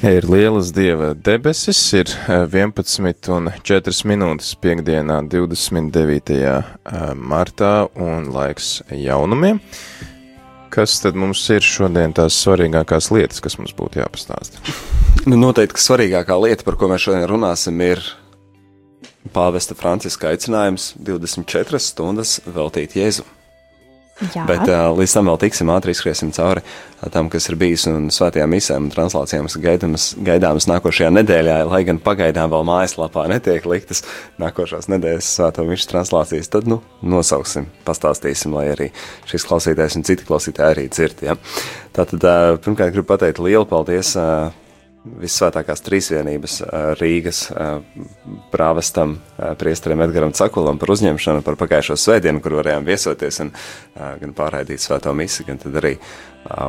Ir lielas dieva debesis, ir 11 un 4 minūtes piekdienā 29. martā un laiks jaunumiem. Kas tad mums ir šodien tās svarīgākās lietas, kas mums būtu jāpastāsta? Nu, noteikti, ka svarīgākā lieta, par ko mēs šodien runāsim, ir pāvesta Franciska aicinājums 24 stundas veltīt Jēzu. Jā. Bet uh, līdz tam vēl tiksim ātri izskriesim cauri tam, kas ir bijis un svētajām misēm un translācijām, kas gaidāmas, gaidāmas nākošajā nedēļā, lai gan pagaidām vēl mājaslapā netiek liktas nākošās nedēļas svēto mišu translācijas, tad, nu, nosauksim, pastāstīsim, lai arī šis klausītājs un citi klausītāji arī dzird, ja. Tātad, uh, pirmkārt, gribu pateikt lielu paldies uh, Visvētākās trīsvienības Rīgas prāvestam, priesterim Edgaram Cakulam par uzņemšanu, par pagājušo svētdienu, kur varējām viesoties un gan pārraidīt svēto misi, gan tad arī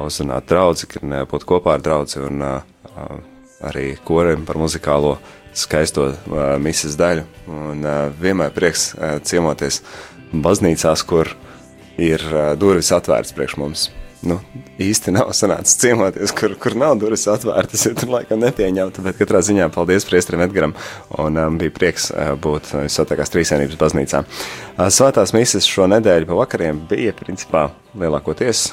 uzrunāt draudzi, gan būt kopā ar draudzi un arī koriem par muzikālo skaisto misijas daļu. Un vienmēr prieks ciemoties baznīcās, kur ir durvis atvērts priekš mums nu, īsti nav sanācis ciemoties, kur, kur nav durvis atvērtas, jo tur laikam nepieņemta, bet katrā ziņā paldies priestrim Edgaram, un um, bija prieks uh, būt Svētākās Trīsvienības baznīcā. Uh, svētās mises šo nedēļu pa vakariem bija, principā, lielākoties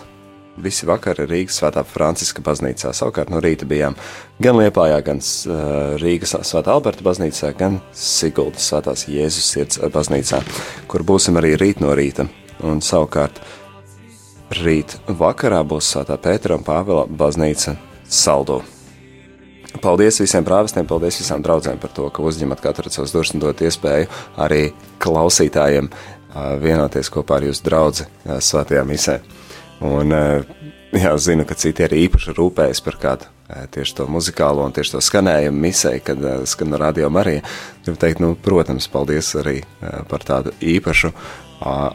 visi vakari Rīgas Svētā Franciska baznīcā. Savukārt no rīta bijām gan Liepājā, gan uh, Rīgas Svētā Alberta baznīcā, gan Siguldas Svētās Jēzus sirds baznīcā, kur būsim arī rīt no rīta. Un savukārt Rīt vakarā būs Svētā Pētera un Pāvila baznīca Saldo. Paldies visiem prāvestiem, paldies visām draudzēm par to, ka uzņemat katru savus durvis un dot iespēju arī klausītājiem vienoties kopā ar jūsu draugu svētajā misē. Un jā, zinu, ka citi arī īpaši rūpējas par kādu tieši to muzikālo un tieši to skanējumu misē, kad skan radio Marija. Gribu teikt, nu, protams, paldies arī par tādu īpašu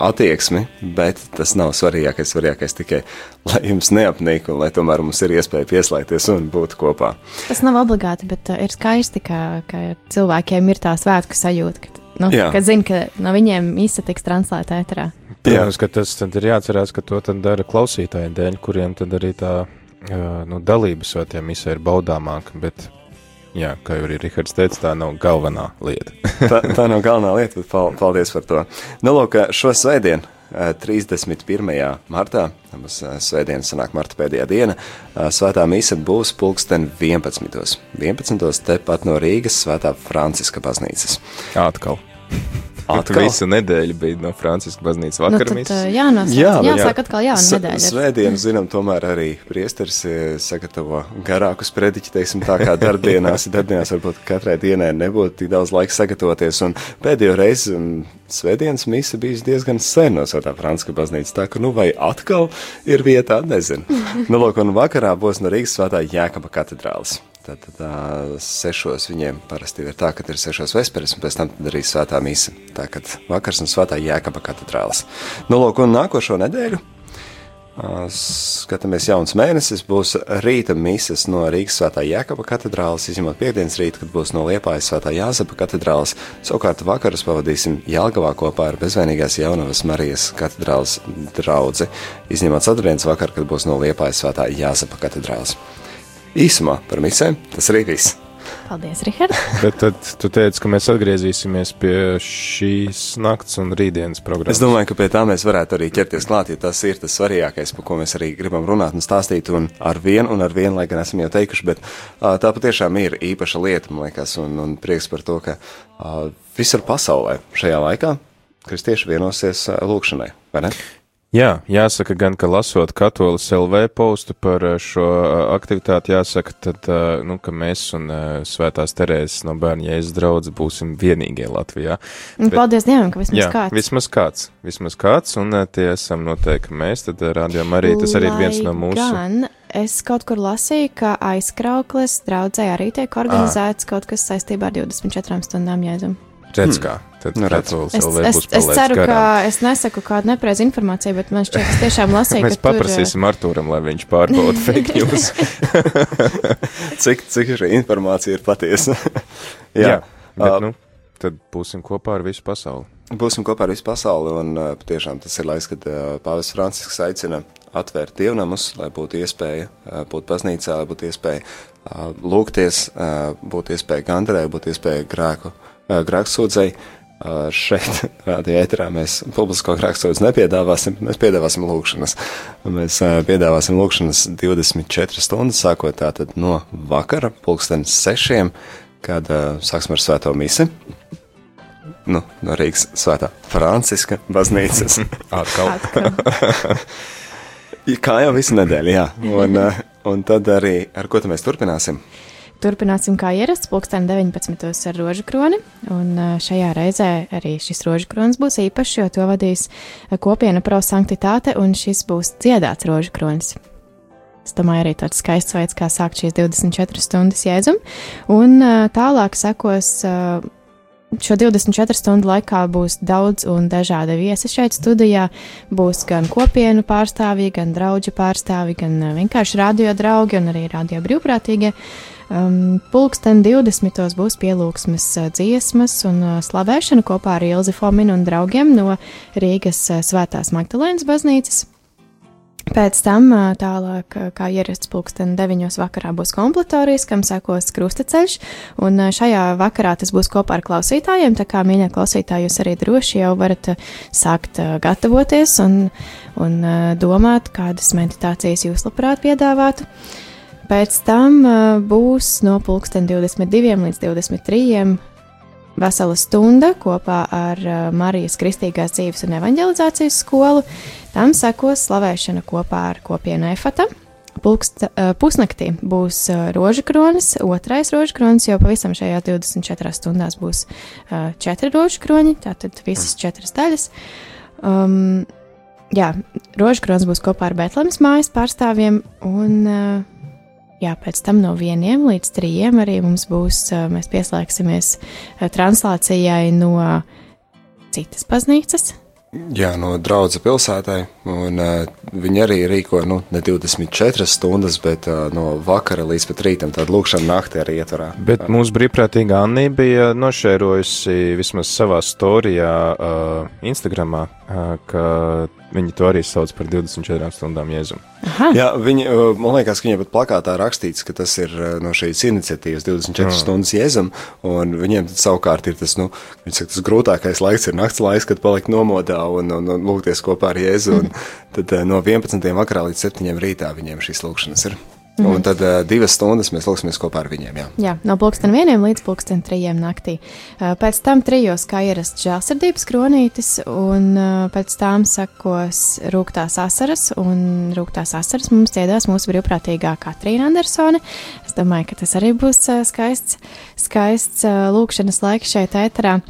attieksmi, bet tas nav svarīgākais. Svarīgākais tikai, lai jums neapnīk un lai tomēr mums ir iespēja pieslēgties un būt kopā. Tas nav obligāti, bet ir skaisti, ka, ka cilvēkiem ir tā svētku sajūta, ka, nu, Jā. ka zina, ka no viņiem īsta tiks translēta ēterā. Protams, ka tas tad ir jāatcerās, ka to tad dara klausītāji dēļ, kuriem tad arī tā uh, nu, dalība svētajā misē ir baudāmāka, bet Jā, kā jau arī Rihards teica, tā nav galvenā lieta. tā, tā nav galvenā lieta, bet pal paldies par to. Nu, lūk, šo svētdienu, 31. martā, mums svētdiena sanāk marta pēdējā diena, svētā mīsa būs pulksten 11. 11. tepat no Rīgas svētā Franciska baznīcas. Atkal. Atkal? Visu nedēļu bija no Franciska baznīcas vakarā. Nu, tad, jā, no, jā, jāsāk jā. atkal jauna nedēļa. Svētdienu, zinām, tomēr arī priesteris sagatavo garākus prediķi, teiksim tā kā darbdienās. darbdienās varbūt katrai dienai nebūtu tik daudz laika sagatavoties. Un pēdējo reizi svētdienas misa bijis diezgan sen no Svētā Franciska baznīcas. Tā ka, nu, vai atkal ir vietā, nezinu. nu, lūk, un vakarā būs no Rīgas svētā Jēkaba katedrālis. Tad, tad sešos viņiem parasti ir tā, ka ir sešos vesperes, un pēc tam arī svētā mīsa. Tā kā vakars un svētā jēkaba katedrālis. Nu, lūk, un nākošo nedēļu skatāmies jauns mēnesis, būs rīta mises no Rīgas svētā jēkaba katedrālis, izņemot piekdienas rītu, kad būs no Liepājas svētā Jāzepa katedrālis. Savukārt vakarus pavadīsim Jelgavā kopā ar bezvainīgās jaunavas Marijas katedrālis draudzi, izņemot ceturtdienas vakar, kad būs no Liepājas svētā Jāzepa katedrālis. Īsumā par misēm tas arī viss. Paldies, Rihard. Bet tad tu teici, ka mēs atgriezīsimies pie šīs nakts un rītdienas programmas. Es domāju, ka pie tā mēs varētu arī ķerties klāt, ja tas ir tas svarīgākais, par ko mēs arī gribam runāt un stāstīt, un ar vienu un ar vienu, lai gan esam jau teikuši, bet uh, tā patiešām ir īpaša lieta, man liekas, un, un prieks par to, ka uh, visur pasaulē šajā laikā kristieši vienosies uh, lūkšanai, vai ne? Jā, jāsaka gan, ka lasot katolis LV postu par eh, šo eh, aktivitāti, jāsaka, tad, eh, nu, ka mēs un Svētās Terēzes no bērnu jēzus draudz būsim vienīgie Latvijā. Bet, Paldies Dievam, ka vismaz jā, kāds. Vismaz kāds, vismaz kāds, un tie esam noteikti mēs, tad rādījām arī, tas arī ir viens no mūsu. Gan. Es kaut kur lasīju, ka aizkrauklis draudzē arī tiek organizēts à. kaut kas saistībā ar 24 stundām jēzumu. Redz kā. Tad Nu, redz. katolis Es, LV es, es ceru, garām. ka es nesaku kādu nepreizu informāciju, bet man šķiet, es tiešām lasīju, Mēs ka tur, eh, paprasīsim Artūram, lai viņš pārbauda fake news. cik, cik šī informācija ir patiesa? Jā, jā bet, Ā, nu, tad būsim kopā ar visu pasauli. Būsim kopā ar visu pasauli, un uh, patiešām tas ir laiks, kad uh, Pāvests Francisks aicina atvērt dievnamus, lai būtu iespēja būt baznīcā, lai būtu iespēja lūgties, būtu iespēja gandrē, būtu iespēja grēku, grēksūdzei. Šeit, rādījā ēterā, mēs publisko grēksūdzi nepiedāvāsim, mēs piedāvāsim lūkšanas. Mēs piedāvāsim lūkšanas 24 stundas, sākot tātad no vakara, pulkstenis sešiem, kad sāksim ar svēto misi nu, no Rīgas svētā Franciska baznīcas. Atkal. Kā jau visu nedēļu, jā. Un, eh, un tad arī ar ko mēs turpināsim? Turpināsim kā ierasts, pulksten 19. ar rožu kroni, un eh, šajā reizē arī šis rožu kronis būs īpašs, jo to vadīs eh, kopiena pro sanktitāte, un šis būs dziedāts rožu kronis. Es domāju, arī tāds skaists veids, kā sākt šīs 24 stundas jēdzum, un tālāk sekos Šo 24 stundu laikā būs daudz un dažādi viesi šeit studijā. Būs gan kopienu pārstāvji, gan draugu pārstāvji, gan uh, vienkārši radio draugi un arī radio brīvprātīgie. Um, pulksten 20. būs pielūgsmes uh, dziesmas un uh, slavēšana kopā ar Ilzi Fominu un draugiem no Rīgas Svētās Magdalēnas baznīcas. Pēc tam tālāk, kā ierasts pulksten 9. vakarā, būs kompletorijas, kam sekos krustaceļš, un šajā vakarā tas būs kopā ar klausītājiem, tā kā mīļā klausītāji jūs arī droši jau varat sākt gatavoties un, un domāt, kādas meditācijas jūs labprāt piedāvātu. Pēc tam būs no pulksten 22 līdz 23 vesela stunda kopā ar uh, Marijas Kristīgās dzīves un evanģelizācijas skolu. Tam sekos slavēšana kopā ar kopienu Efata. Pulkst, uh, pusnaktī būs uh, rožu kronis, otrais rožu kronis, jo pavisam šajās 24 stundās būs četri rožu kroņi, tātad visas četras daļas. Um, jā, rožu kronis būs kopā ar Betlemes mājas pārstāvjiem un uh, jā, pēc tam no vieniem līdz trījiem arī mums būs, mēs pieslēgsimies translācijai no citas baznīcas. Jā, no draudzes pilsētai. Un, uh, viņi arī rīko nu, ne 24 stundas, bet uh, no vakara līdz pat rītam. Tāda lūkšana naktī arī ietvarā. Bet mūsu brīvprātīgā Anī bija nošērojusi vismaz savā storijā, uh, Instagramā, uh, ka Viņi to arī sauc par 24 stundām jēzumu. Aha. Jā, viņi, man liekas, ka viņiem pat plakātā rakstīts, ka tas ir no šīs iniciatīvas 24 mm. stundas jēzum, un viņiem savukārt ir tas, nu, saka, tas grūtākais laiks ir nakts laiks, kad palikt nomodā un, un, un lūgties kopā ar jēzu, un tad no 11. vakarā līdz 7. rītā viņiem šīs lūkšanas ir. Mm. Un tad uh, divas stundas mēs lūksimies kopā ar viņiem. Jā, jā no pulksten vieniem līdz pulksten trījiem naktī. Uh, pēc tam trijos kā ierasts žēlsirdības kronītis, un uh, pēc tam sakos rūktās asaras, un rūktās asaras mums dziedās mūsu brīvprātīgā Katrīna Andersone. Es domāju, ka tas arī būs uh, skaists, skaists uh, lūkšanas laiks šeit ēterā.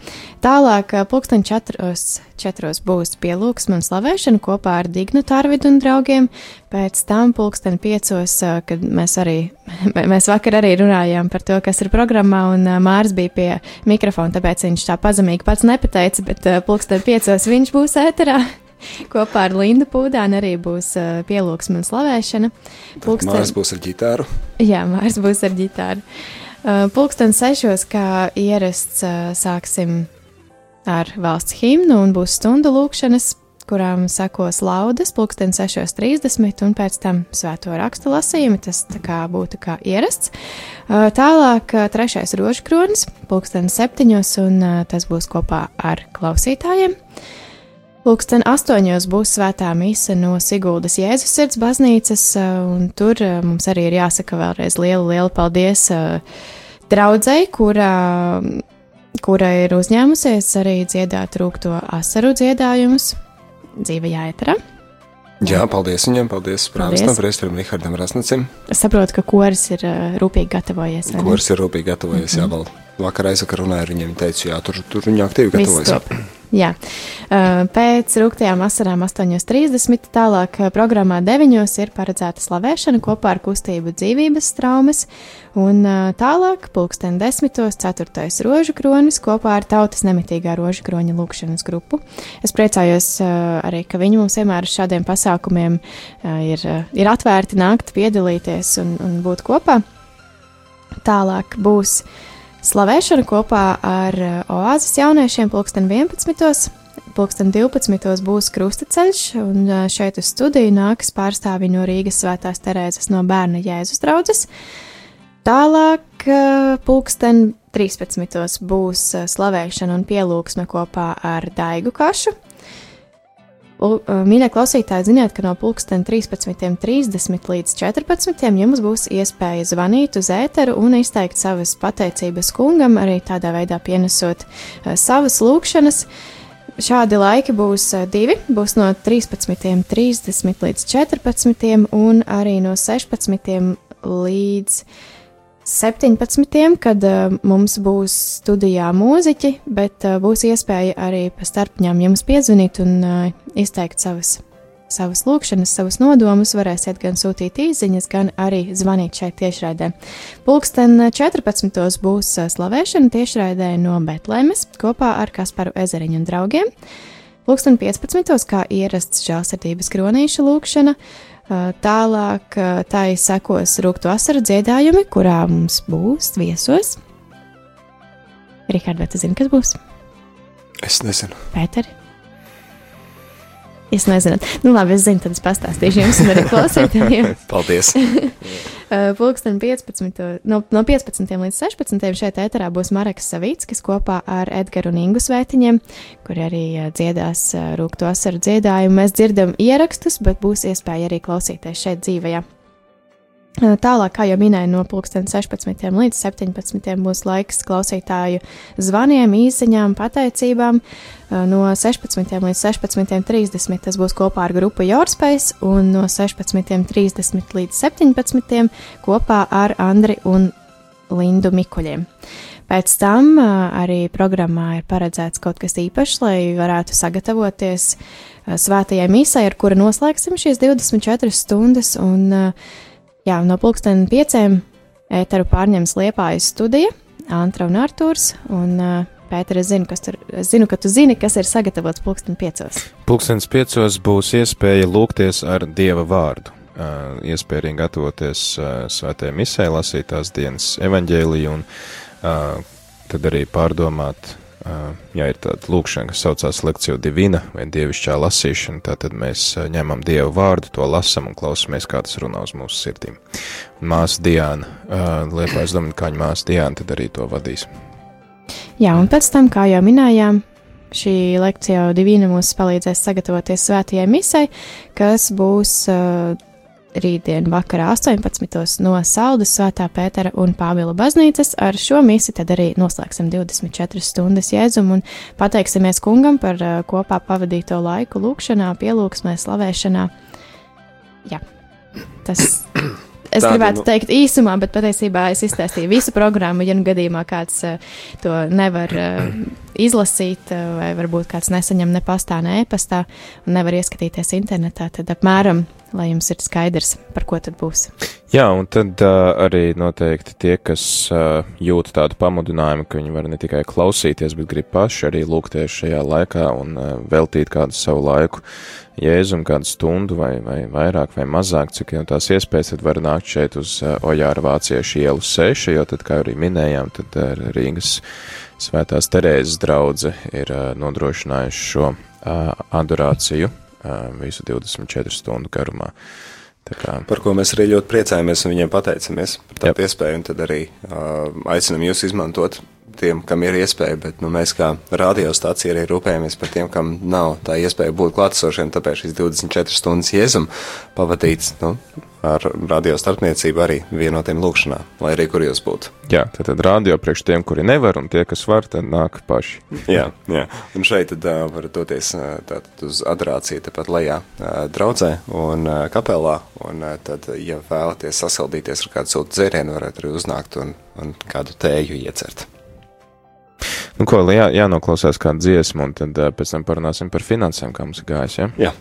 Tālāk, uh, pulksten četros, četros būs pielūgsme un slavēšana kopā ar Dignu Tārvidu un draugiem. Pēc tam pulksten piecos, kad mēs arī, mēs vakar arī runājām par to, kas ir programmā, un Mārs bija pie mikrofona, tāpēc viņš tā pazemīgi pats nepateica, bet pulksten piecos viņš būs ēterā. Kopā ar Lindu Pūdānu arī būs uh, pielūgsme un slavēšana. Pulksten... Mārs būs ar ģitāru. Jā, Mārs būs ar ģitāru. Uh, pulksten sešos, kā ierasts, uh, sāksim ar valsts himnu un būs stundu lūkšanas kurām sekos laudas, pulksten 6.30 un pēc tam svēto rakstu lasījumi. Tas kā būtu kā ierasts. Tālāk trešais rožkronis, pulksten 7. un tas būs kopā ar klausītājiem. Pulksten astoņos būs svētā mise no Siguldas Jēzus sirds baznīcas, un tur mums arī ir jāsaka vēlreiz lielu, lielu paldies draudzēji, kura, kura ir uzņēmusies arī dziedāt rūkto asaru dziedājumus dzīvajā eterā. Jā, paldies viņam, paldies Prāvestam, Priesterim Rihardam Rasnacim. Es saprotu, ka koris ir uh, rūpīgi gatavojies. Koris ir rūpīgi gatavojies, mm -hmm. jā, vēl vakar aizvakar runāju ar viņiem, teicu, jā, tur, tur viņi aktīvi gatavojas. Jā, pēc rūktajām asarām 8.30. tālāk programmā 9. ir paredzēta slavēšana kopā ar kustību dzīvības traumas, un tālāk pulksten 10. 4. rožu kronis kopā ar tautas nemitīgā rožu kroņa lūkšanas grupu. Es priecājos arī, ka viņi mums vienmēr uz šādiem pasākumiem ir, ir atvērti nākt, piedalīties un, un būt kopā. Tālāk būs Slavēšana kopā ar eh, oāzes jauniešiem pulksten 11. pulksten 12. būs krustaceļš, un šeit uz studiju nāks pārstāvi no Rīgas Svētās Terēzes no bērna Jēzus draudzes. Tālāk pulksten 13. būs slavēšana un pielūgsme kopā ar Daigu Kašu. Mīļie klausītāji, ziniet, ka no pulksten 13.30 līdz 14. jums būs iespēja zvanīt uz ēteru un izteikt savas pateicības kungam, arī tādā veidā pienesot savas lūkšanas. Šādi laiki būs divi. Būs no 13.30 līdz 14. un arī no 16. līdz 17. kad uh, mums būs studijā mūziķi, bet uh, būs iespēja arī pa starpņām jums piezvanīt un uh, izteikt savas, savas lūkšanas, savus nodomus. Varēsiet gan sūtīt īsiņas, gan arī zvanīt šeit tiešraidē. Pulksten 14. būs slavēšana tiešraidē no Betlēmes kopā ar Kasparu Ezeriņu un draugiem. Pulksten 15. kā ierasts žēlsirdības kronīša lūkšana. Uh, Tālāk tā ir sekos rūktu asaru dziedājumi, kurā mums būs viesos. Rikārd, vai tu zini, kas būs? Es nezinu. Pēteri? Es nezinu. Nu, labi, es zinu, tad es pastāstīšu jums un arī klausītājiem. Paldies! Eh, pulksten 15. No, no 15. līdz 16. šeit ēterā būs Mareks Savīckis kopā ar Edgars un Ingu Svētiņiem, kur arī eh, dziedās eh, rūkto asaru dziedājumu. Mēs dzirdam ierakstus, bet būs iespēja arī klausīties šeit dzīvajā. Tālāk, kā jau minēju, no 16. līdz 17. būs laiks klausītāju zvaniem, īsiņām, pateicībām. No 16. līdz 16.30 tas būs kopā ar grupu Jorspējas, un no 16.30 līdz 17. kopā ar Andri un Lindu Mikuļiem. Pēc tam arī programmā ir paredzēts kaut kas īpašs, lai varētu sagatavoties svētajai misai, ar kuru noslēgsim šīs 24 stundas. Un, uh, Jā, no pulksten pieciem ēteru pārņems Liepājas studija, Antra un Artūrs. Un, uh, Pēter, es zinu, tur, es zinu, ka tu zini, kas ir sagatavots pulksten piecos. Pulkstens piecos būs iespēja lūgties ar Dieva vārdu. Uh, iespēja arī gatavoties uh, svētajai misē, lasīt tās dienas evaņģēliju un uh, tad arī pārdomāt ja ir tāda lūkšana, kas saucās lekcija divina vai dievišķā lasīšana, tad mēs ņemam dievu vārdu, to lasam un klausamies, kā tas runā uz mūsu sirdīm. Māsa Diana, Liepais Dominikāņu māsa Diana, tad arī to vadīs. Jā, un pēc tam, kā jau minējām, šī lekcija divina mums palīdzēs sagatavoties svētajai misai, kas būs uh, rītdien vakarā 18. no Saldas Svētā Pētera un Pāvila baznīcas. Ar šo misi tad arī noslēgsim 24 stundas jēzumu un pateiksimies kungam par uh, kopā pavadīto laiku lūkšanā, pielūgsmē, slavēšanā. Jā, tas. Es Tāda, gribētu nu... teikt īsumā, bet patiesībā es izstāstīju visu programmu. Ja nu gadījumā kāds uh, to nevar uh, izlasīt, vai varbūt kāds nesaņem ne pastā, ne e-pastā, un nevar ieskatīties internetā, tad apmēram lai jums ir skaidrs, par ko tad būs. Jā, un tad uh, arī noteikti tie, kas uh, jūt tādu pamudinājumu, ka viņi var ne tikai klausīties, bet grib paši arī lūgties šajā laikā un uh, veltīt kādu savu laiku jēzum, kādu stundu vai, vai vairāk vai mazāk, cik jau tās iespējas, tad var nākt šeit uz uh, Ojāra Vāciešu ielu 6, jo tad, kā arī minējām, tad uh, Rīgas Svētās Terēzes draudze ir uh, nodrošinājuši šo uh, adorāciju visu 24 stundu garumā. Kā... Par ko mēs arī ļoti priecājamies un viņiem pateicamies par tādu iespēju, tad arī uh, aicinam jūs izmantot tiem, kam ir iespēja, bet nu, mēs kā radiostācija arī rūpējamies par tiem, kam nav tā iespēja būt klātesošiem, tāpēc šīs 24 stundas jēzum pavadīts nu, ar radio starpniecību arī vienotiem lūkšanā, lai arī kur jūs būtu. Jā, tad, tad radio priekš tiem, kuri nevar, un tie, kas var, tad nāk paši. jā, jā, un šeit tad uh, var doties uh, tātad uz adorāciju tepat lejā uh, draudzē un uh, kapelā, un uh, tad, ja vēlaties sasaldīties ar kādu siltu dzērienu, varat arī uznākt un, un kādu tēju iecert. Nu, ko, jā, jānoklausās kādu dziesmu, un tad pēc tam parunāsim par finansēm, kā mums ir gājis. Ja? Jā.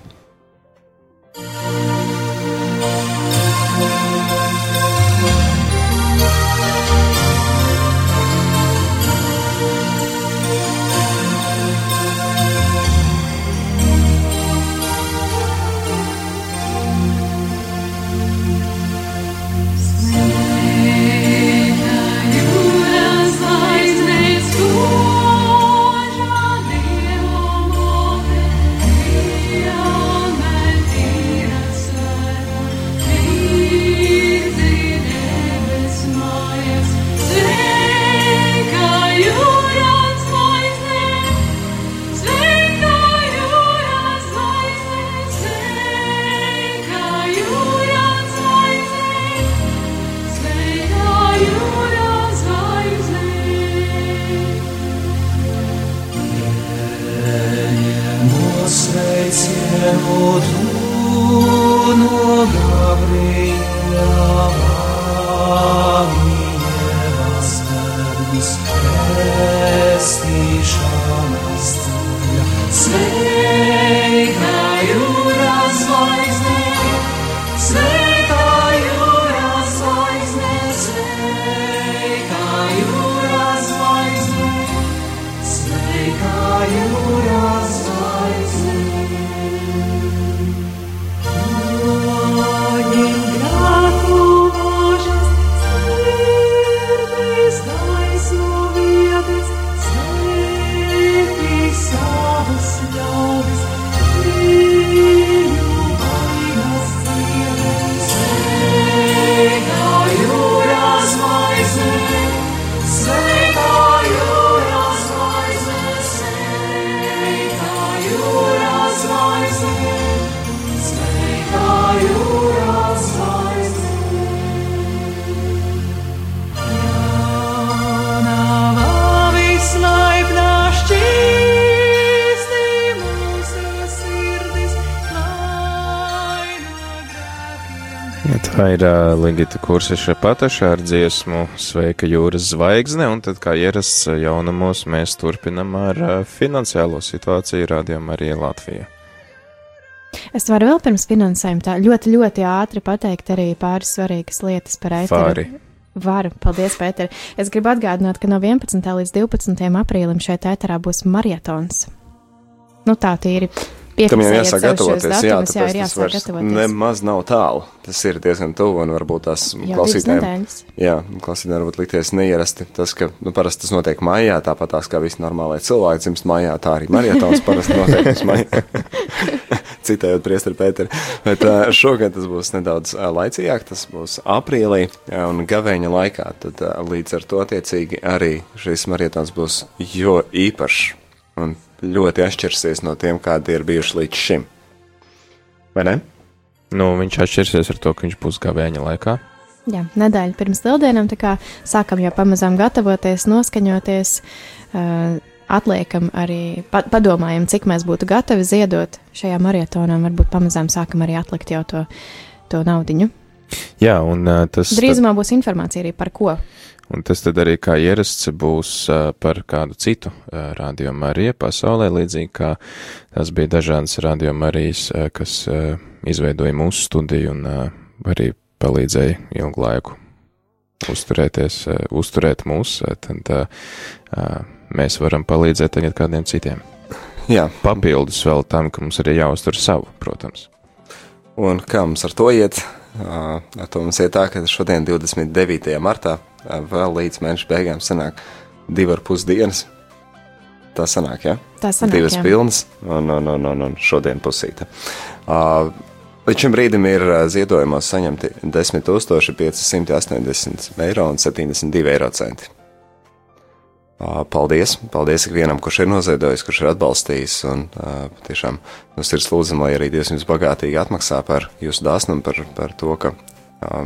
Ir uh, Ligita Kurseša pataša ar dziesmu Sveika jūras zvaigzne, un tad, kā ierasts jaunumos, mēs turpinam ar uh, finansiālo situāciju rādījumā arī Latvijā. Es varu vēl pirms finansējuma tā ļoti, ļoti ātri pateikt arī pāris svarīgas lietas par. Fāri. Varu, paldies, Pēter. Es gribu atgādināt, ka no 11. līdz 12. aprīlim šeit ēterā būs maratons. Nu tā tīri Tam jau jāsāk gatavoties, jā, jā, tāpēc ir tas vairs nemaz nav tālu. Tas ir diezgan tuvu un varbūt tās klausītājiem. Jā, klausītājiem varbūt likties neierasti tas, ka nu, parasti tas notiek mājā, tāpat tās kā visi normālai cilvēki dzimst mājā, tā arī marietons parasti notiek mājā. Citējot priesteri Pēteri. Bet šogad tas būs nedaudz laicīgāk, tas būs aprīlī un gavēņa laikā. Tad līdz ar to attiecīgi arī šis marietons būs jo īpašs un ļoti atšķirsies no tiem, kādi ir bijuši līdz šim. Vai ne? Nu, viņš atšķirsies ar to, ka viņš būs gavēņa laikā. Jā, nedēļa pirms lieldienām, tā kā sākam jau pamazām gatavoties, noskaņoties, uh, atliekam arī, pa, padomājam, cik mēs būtu gatavi ziedot šajā maratonā, varbūt pamazām sākam arī atlikt jau to, to naudiņu. Jā, un uh, tas. Drīzumā būs informācija arī par ko. Un tas tad arī kā ierasts būs par kādu citu radiomu arī pasaulē, līdzīgi kā tas bija dažādas radiomu arī, uh, kas izveidoja mūsu studiju un arī palīdzēja ilgu laiku uzturēties, uzturēt mūs, tad mēs varam palīdzēt tagad kādiem citiem. Jā, Papildus vēl tam, ka mums arī jāuztur savu, protams. Un kā mums ar to iet? Ar to mums iet tā, ka šodien, 29. martā, vēl līdz mēneša beigām sanāk divi ar pus dienas. Tā sanāk, ja? Tā sanāk, Divas jā. pilnas un, un, un, un, un šodien pusīta. Uh, līdz šim brīdim ir ziedojumos saņemti 10 580 eiro un 72 eiro centi. Paldies! Paldies ikvienam, kurš ir noziedojis, kurš ir atbalstījis. Un tiešām mums ir lūdzama, lai arī Dievs jums bagātīgi atmaksā par jūsu dāsnumu, par, par to, ka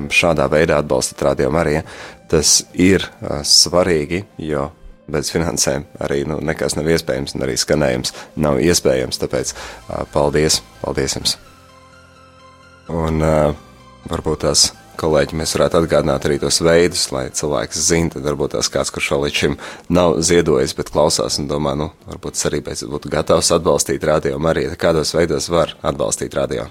šādā veidā atbalstat rādījumu arī. Tas ir svarīgi, jo bez finansēm arī nu, nekas nav iespējams, un arī skanējums nav iespējams. Tāpēc paldies! Paldies jums! Un varbūt tās kolēģi mēs varētu atgādināt arī tos veidus, lai cilvēks zina, tad varbūt tās kāds, kurš līdz šim nav ziedojis, bet klausās un domā, nu, varbūt arī būtu gatavs atbalstīt radio arī, kādos veidos var atbalstīt radio.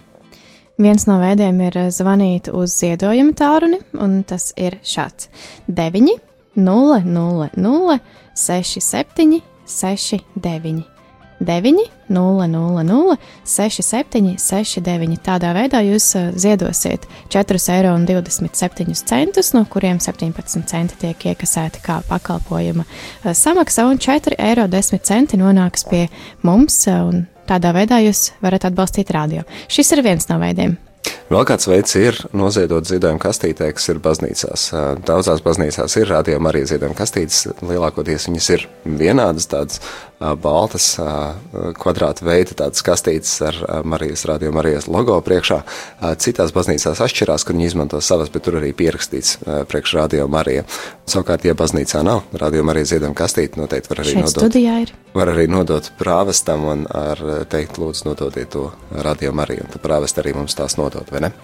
Viens no veidiem ir eh, zvanīt uz ziedojumu tālruni, un tas ir šāds - 9, 0, 0, 0, 6, 7, 6, 9. 9, 0, 0, 0, 6, 7, 6, 9. Tādā veidā jūs uh, ziedosiet 4,27 eiro, no kuriem 17 centi tiek iekasēti kā pakalpojuma uh, samaksa, un 4,10 eiro nonāks pie mums. Uh, un tādā veidā jūs varat atbalstīt radio. Šis ir viens no veidiem. Vēl kāds veids ir noziedot ziedojumu kastītē, kas ir baznīcās. Daudzās baznīcās ir rādījuma arī ziedojuma kastītes. Lielākoties viņas ir vienādas, tādas baltas kvadrāta veida tādas kastītes ar Marijas radio Marijas logo priekšā. Citās baznīcās atšķirās, kur viņi izmanto savas, bet tur arī pierakstīts priekš radio Marija. Savukārt, ja baznīcā nav radio Marijas ziedojuma kastīte, noteikti var arī Šeit nodot. studijā ir. Var arī nodot prāvestam un ar teikt, lūdzu, nododiet to radio Mariju. Un tad prāvest arī mums tās nodot, vai ne?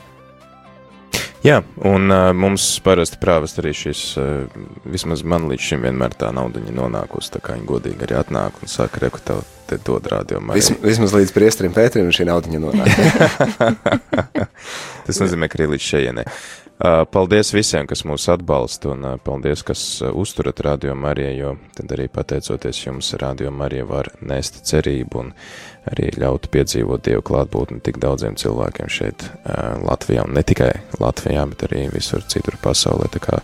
Jā, un uh, mums parasti prāvest arī šis, uh, vismaz man līdz šim vienmēr tā nauda nonākusi, tā kā viņi godīgi arī atnāk un saka, reku tev te dod rādījumu. Vis, vismaz līdz priestrim Pēterim šī nauda nonāk. Tas nozīmē, ka arī līdz šejienei. Uh, paldies visiem, kas mūs atbalsta, un paldies, kas uzturat Radio Mariju, jo tad arī pateicoties jums, Radio Marija var nest cerību un arī ļaut piedzīvot Dievu klātbūtni tik daudziem cilvēkiem šeit Latvijā, un ne tikai Latvijā, bet arī visur citur pasaulē. Tā kā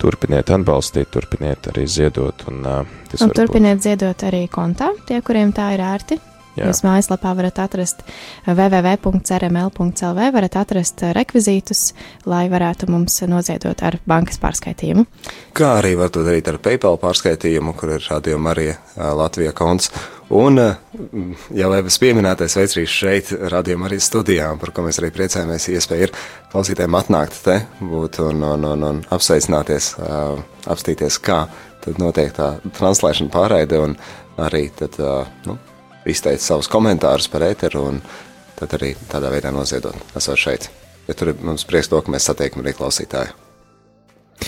turpiniet atbalstīt, turpiniet arī ziedot. Un, un turpiniet būt... ziedot arī kontā, tie, kuriem tā ir ērti. Jā. Jūs mājaslapā varat atrast www.rml.lv, varat atrast rekvizītus, lai varētu mums noziedot ar bankas pārskaitījumu. Kā arī var to darīt ar PayPal pārskaitījumu, kur ir Radio Marija Latvija konts. Un jau Evas pieminētais veids arī šeit, Radio Marijas studijā, par ko mēs arī priecājamies, iespēja ir klausītājiem atnākt te, būt un, un, un, un apsveicināties, apstīties, kā tad notiek tā translēšana pārraide un arī tad, nu, izteikt savus komentārus par ēteru un tad arī tādā veidā noziedot, esot šeit. Bet tur ir mums prieks to, ka mēs satiekam arī klausītāju.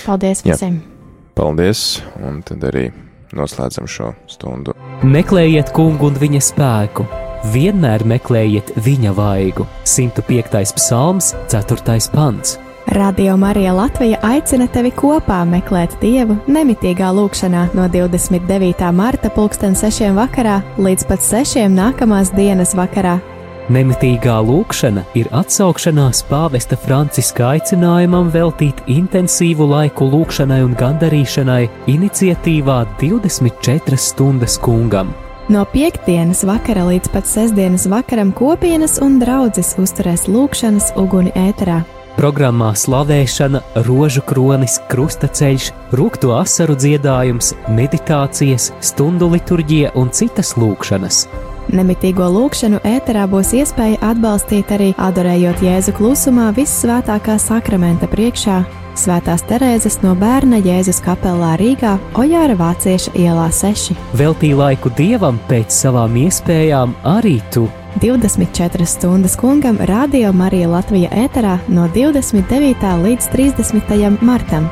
Paldies visiem! Jā. Paldies! Un tad arī noslēdzam šo stundu. Meklējiet kungu un viņa spēku! Vienmēr meklējiet viņa vaigu! 105. psalms, 4. pants! Radio Marija Latvija aicina tevi kopā meklēt Dievu nemitīgā lūkšanā no 29. marta pulksten 6. vakarā līdz pat 6. nākamās dienas vakarā. Nemitīgā lūkšana ir atsaukšanās pāvesta Franciska aicinājumam veltīt intensīvu laiku lūkšanai un gandarīšanai iniciatīvā 24 stundas kungam. No piekdienas vakara līdz pat sestdienas vakaram kopienas un draudzes uzturēs lūkšanas uguni ēterā. Programmā slavēšana, rožu kronis, krustaceļš, rūkto asaru dziedājums, meditācijas, stundu liturģija un citas lūkšanas. Nemitīgo lūkšanu ēterā būs iespēja atbalstīt arī adorējot Jēzu klusumā vissvētākā sakramenta priekšā Svētās Terēzes no bērna Jēzus kapelā Rīgā, Ojāra Vācieša ielā 6. Veltīja laiku dievam pēc savām iespējām arī tu. 24 stundas kungam Radio Marija Latvija ēterā no 29. līdz 30. martam.